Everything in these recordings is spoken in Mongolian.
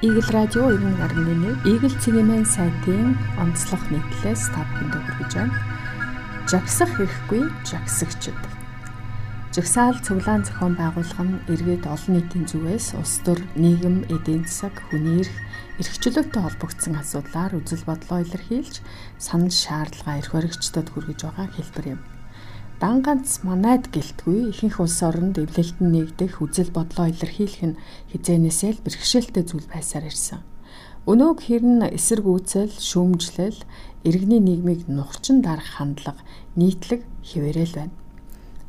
Игэл радио 90.1 Игэл цэгийн сайтын онцлог нийтлээс та бүхэнд хүргэж байна. Жагсах хэрэггүй жагсагчд. Жагсаал цуглаан зохион байгуулах нь иргэд олон нийтийн зүгээс улс төр, нийгэм, эдийн засаг, хүний эрх, эрхчлөлтөд холбогдсон асуудлаар үзэл бодлоо илэрхийлж санал шаардлага эрх баригчдад хүргэж байгаа хэлбэр юм. Дан ганц манайд гэлтгүй ихэнх улс оронд эвлэлтэн нэгдэх үзэл бодлоо илэрхийлэх нь хизээнээсээ л бэрхшээлтэй зүйл байсаар ирсэн. Өнөөг хэрн эсрэг үүсэл, шүүмжлэл, иргэний нийгмийг нухчин дарах хандлага, нийтлэг хിവэрэл байна.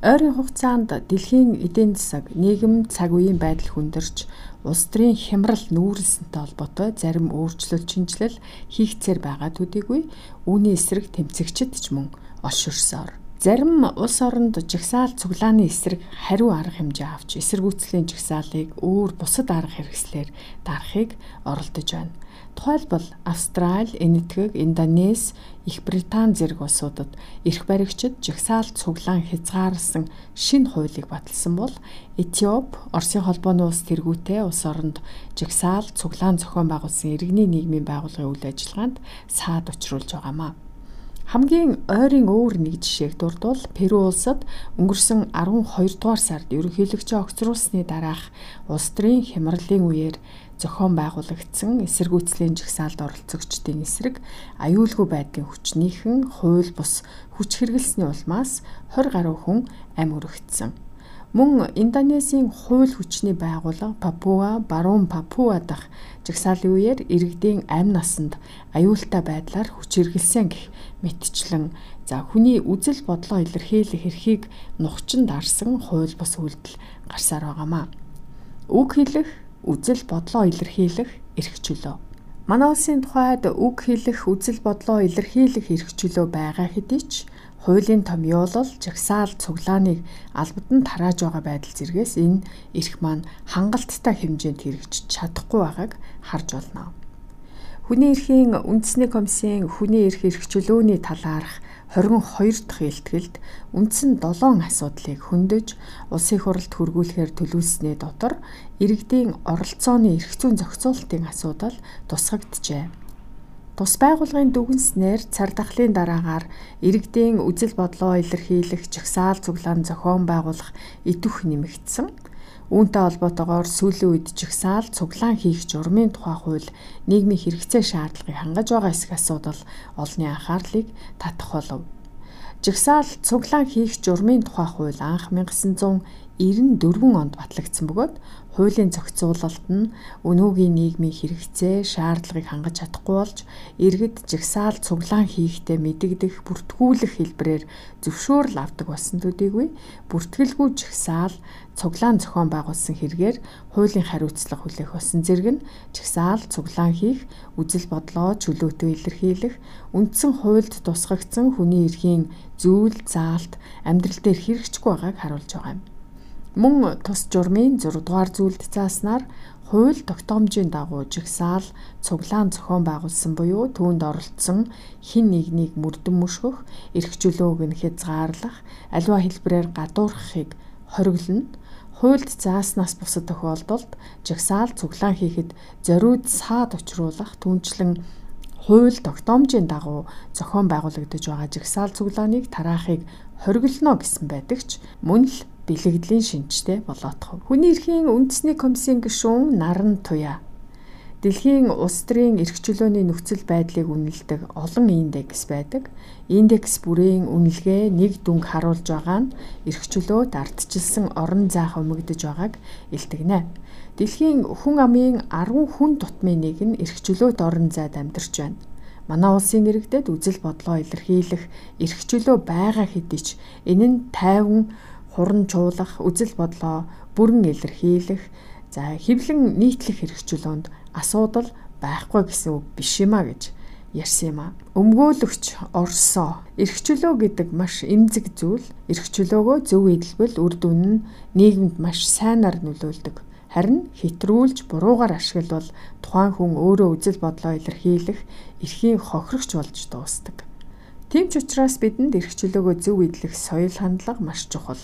Ойрын хугацаанд дэлхийн эдийн засаг, нийгэм цаг үеийн байдал хүндэрч, улс төрийн хямрал нүүрэлсэнтэй холбоотой зарим өөрчлөлт шинжилэл хийгцээр байгаа төдийгүй үүний эсрэг тэмцэгчд ч мөн олширсоор Зарим улс оронд жагсаал цуглааны эсрэг хариу арга хэмжээ авч эсэргүүцлийн жагсаалыг өөр бусад арга хэрэгслээр дарахыг оролдож байна. Тухайлбал Австрали, Энэтхэг, Индонез, Их Британи зэрэг улсуудад эрх баригчид жагсаал цуглаан хязгаарласан шинэ хуулийг баталсан бол Этиоп, Оросын холбооны улс тэргүүтэй улс оронд жагсаал цуглаан зохион байгуулсан иргэний нийгмийн байгууллагын үйл ажиллагаанд саад учруулж байгаамаа. Хамгийн ойрын өөр нэг жишээг дурдвал Перу улсад өнгөрсөн 12 дугаар сард ерөнхийлөгчөө огцруулсны дараах улс төрийн хямралын үеэр зохион байгуулагдсан эсэргүүцлийн жагсаалд оролцогчдын эсрэг аюулгүй байдлын хүчнийхэн хууль бус хүч хэрэглэсний улмаас 20 гаруй хүн амь өргөгдсөн. Мөн Индонезийн хууль хүчний байгууллага Папуа, Баруун Папуа дахь жагсаалын үеэр иргэдийн амь насанд аюултай байдлаар хүч хэрэгэлсэн гэх мэтчлэн за хүний үзэл бодлоо илэрхийлэх эрхийг нухчин дарсан хууль бус үйлдэл гарсаар байгаамаа. Үг хэлэх, үзэл бодлоо илэрхийлэх эрх чөлөө. Манай улсын тухайд үг хэлэх, үзэл бодлоо илэрхийлэх эрх чөлөө байгаа хэдий ч хуулийн том ёолол жагсаал цуглааныг албад нь тарааж байгаа байдал зэргээс энэ эрх маань хангалттай хэмжээнд хэрэгжиж чадахгүй байгааг харж байна. Хүний эрхийн үндэсний комиссийн хүний эрх эрхчлөөний талаарх 22 дахь илтгэлд үндсэн 7 асуудлыг хөндөж улсын хурлд хөргүүлэхээр төлөвлөсний дотор иргэдийн оролцооны эрх зүйн зохицуулалтын асуудал тусгагджээ. Тус байгууллагын дүгнснээр цар тахлын дараагаар иргэдийн үзэл бодлоо илэрхийлэх жагсаал цуглаан зохион байгуулах идвэх нэмэгдсэн. Үүнтэй холбоотойгоор сүүлийн үед жагсаал цуглаан хийх журмын тухай хууль нийгмийн хэрэгцээ шаардлагыг хангаж байгаа эсэх асуудал олонний анхаарлыг татах болов. Жагсаал цуглаан хийх журмын тухай хууль анх 1994 онд батлагдсан бөгөөд хуулийн зохицуулалт нь өнөөгийн нийгмийн хэрэгцээ, шаардлагыг хангаж чадахгүй болж иргэд жагсаал цуглаан хийхдээ мэдэгдэх, бүртгүүлэх хэлбэрээр зөвшөөрөл авдаг болсон төдийгүй бүртгэлгүй жагсаал цуглаан зохион байгуулсан хэрэгээр хуулийн хариуцлага хүлээх болсон зэрэг нь жагсаал цуглаан хийх, үзэл бодлоо чөлөөтэй илэрхийлэх, үндсэн хуульд тусгагдсан хүний эрхийн зүйл, заалт амьдрал дээр хэрэгжихгүй байгааг харуулж байгаа юм. Мөн тус журмын 6 дугаар зүйлд зааснаар хууль тогтоомжийн дагуу жигсаал цуглаан зохион байгуулсан буюу түүнд оролцсон хин нэгнийг мөрдөн мөшгөх, эрх чөлөөг нь хязгаарлах, аливаа хэлбэрээр гадуурхахыг хориглоно. Хуульд зааснаас бусад тохиолдолд жигсаал цуглаан хийхэд зориуд саад учруулах түнчлэн хууль тогтоомжийн дагуу зохион байгуулагдаж байгаа жигсаал цуглааныг тараахыг хориглоно гэсэн байдаг ч мөн л бэлэгдлийн шинжтэй болоотхов. Хүний эрхийн үндэсний комиссийн гишүүн Наран Туя Дэлхийн улс төрийн эрх чөлөөний нөхцөл байдлыг үнэлдэг олон индекс байдаг. Индекс бүрийн үнэлгээ нэг дүнг харуулж байгаа нь эрх чөлөөд ардчилсан орон заах өмөгдөж байгааг илтгэнэ. Дэлхийн хүн амын 10 хүн тутмын нэг нь эрх чөлөөт орон зайд амьдарч байна. Манай улсын иргэдэд үзэл бодлоо илэрхийлэх эрх чөлөө байгаа хэдий ч энэ нь тайван хуран чуулах, үзэл бодлоо бүрэн илэрхийлэх, за хэвлэн нийтлэх хэрэгчлөөнд асуудал байхгүй гэсэн үг биш юм а гэж ярьсан юм а. Өмгөөлөгч Орсоо эрхчлөө гэдэг маш эмзэг зүйл. Эрхчлөөгөө зөв эдэлбэл үр дүн нь нийгэмд маш сайнаар нөлөөлдөг. Харин хэтрүүлж буруугаар ашиглавал тухайн хүн өөрөө үзэл бодлоо илэрхийлэх эрхийн хохирогч болж дуустдаг. Тийм ч учраас бидэнд эрхчлөөгөө зөв эдлэх соёл хандлага маш чухал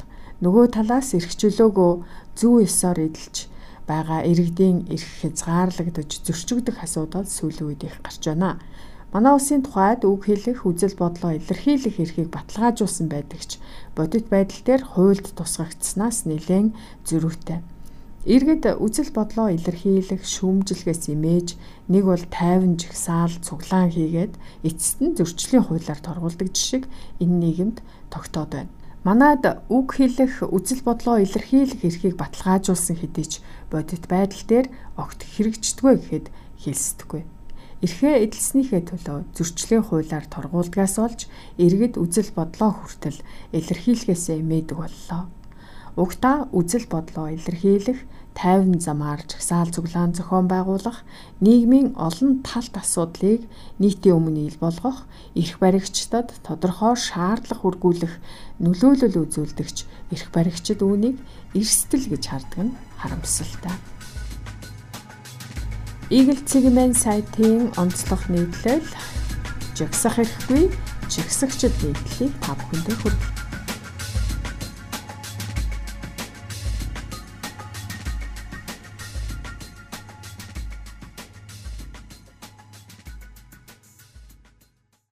нөгөө талаас эрх чөлөөгөө зүү ёсоор эдэлж байгаа иргэдийн эрх хязгаарлагдаж зөрчигдөх асуудал сүүлийн үед их гарч байна. Манай улсын тухайд үг хэлэх, үзэл бодлоо илэрхийлэх эрхийг баталгаажуулсан байдаг ч бодит байдал дээр хуульд тусгагдсанаас нэлээн зөрүүтэй. Иргэд үзэл бодлоо илэрхийлэх, шүүмжилгээс имэж нэг бол тайван жигсаал цуглаан хийгээд эцэст нь зөрчлийн хуулиар торгуулдаг жишг энэ нийгэмд тогтоод байна. Манайд үг хэлэх, үзэл бодлоо илэрхийлэх эрхийг баталгаажуулсан хэдий ч бодит байдал дээр огт хэрэгждэггүй гэхэд хэлсдэггүй. Эрхээ эдэлснийхээ төлөө зөрчлийн хуулиар торгуулдгаас олж иргэд үзэл бодлоо хүртэл илэрхийлэхээсээ мэддэг боллоо. Угтаа үзэл бодлоо илэрхийлэх, тайван замаар жагсаал цуглаан зохион байгуулах, нийгмийн олон талт асуудлыг нийтийн өмнө ил болгох, эрх баригчдад тодорхой шаардлага хүргүүлэх нөлөөлөл үзүүлдэгч эрх баригчид үүнийг эрсдэл гэж хардаг нь харамсалтай. Eagle Cigmen сайтын онцлог нийтлэл жагсах эрхгүй жигсагчд нийтлэлийг та бүхэндээ хүргэнэ.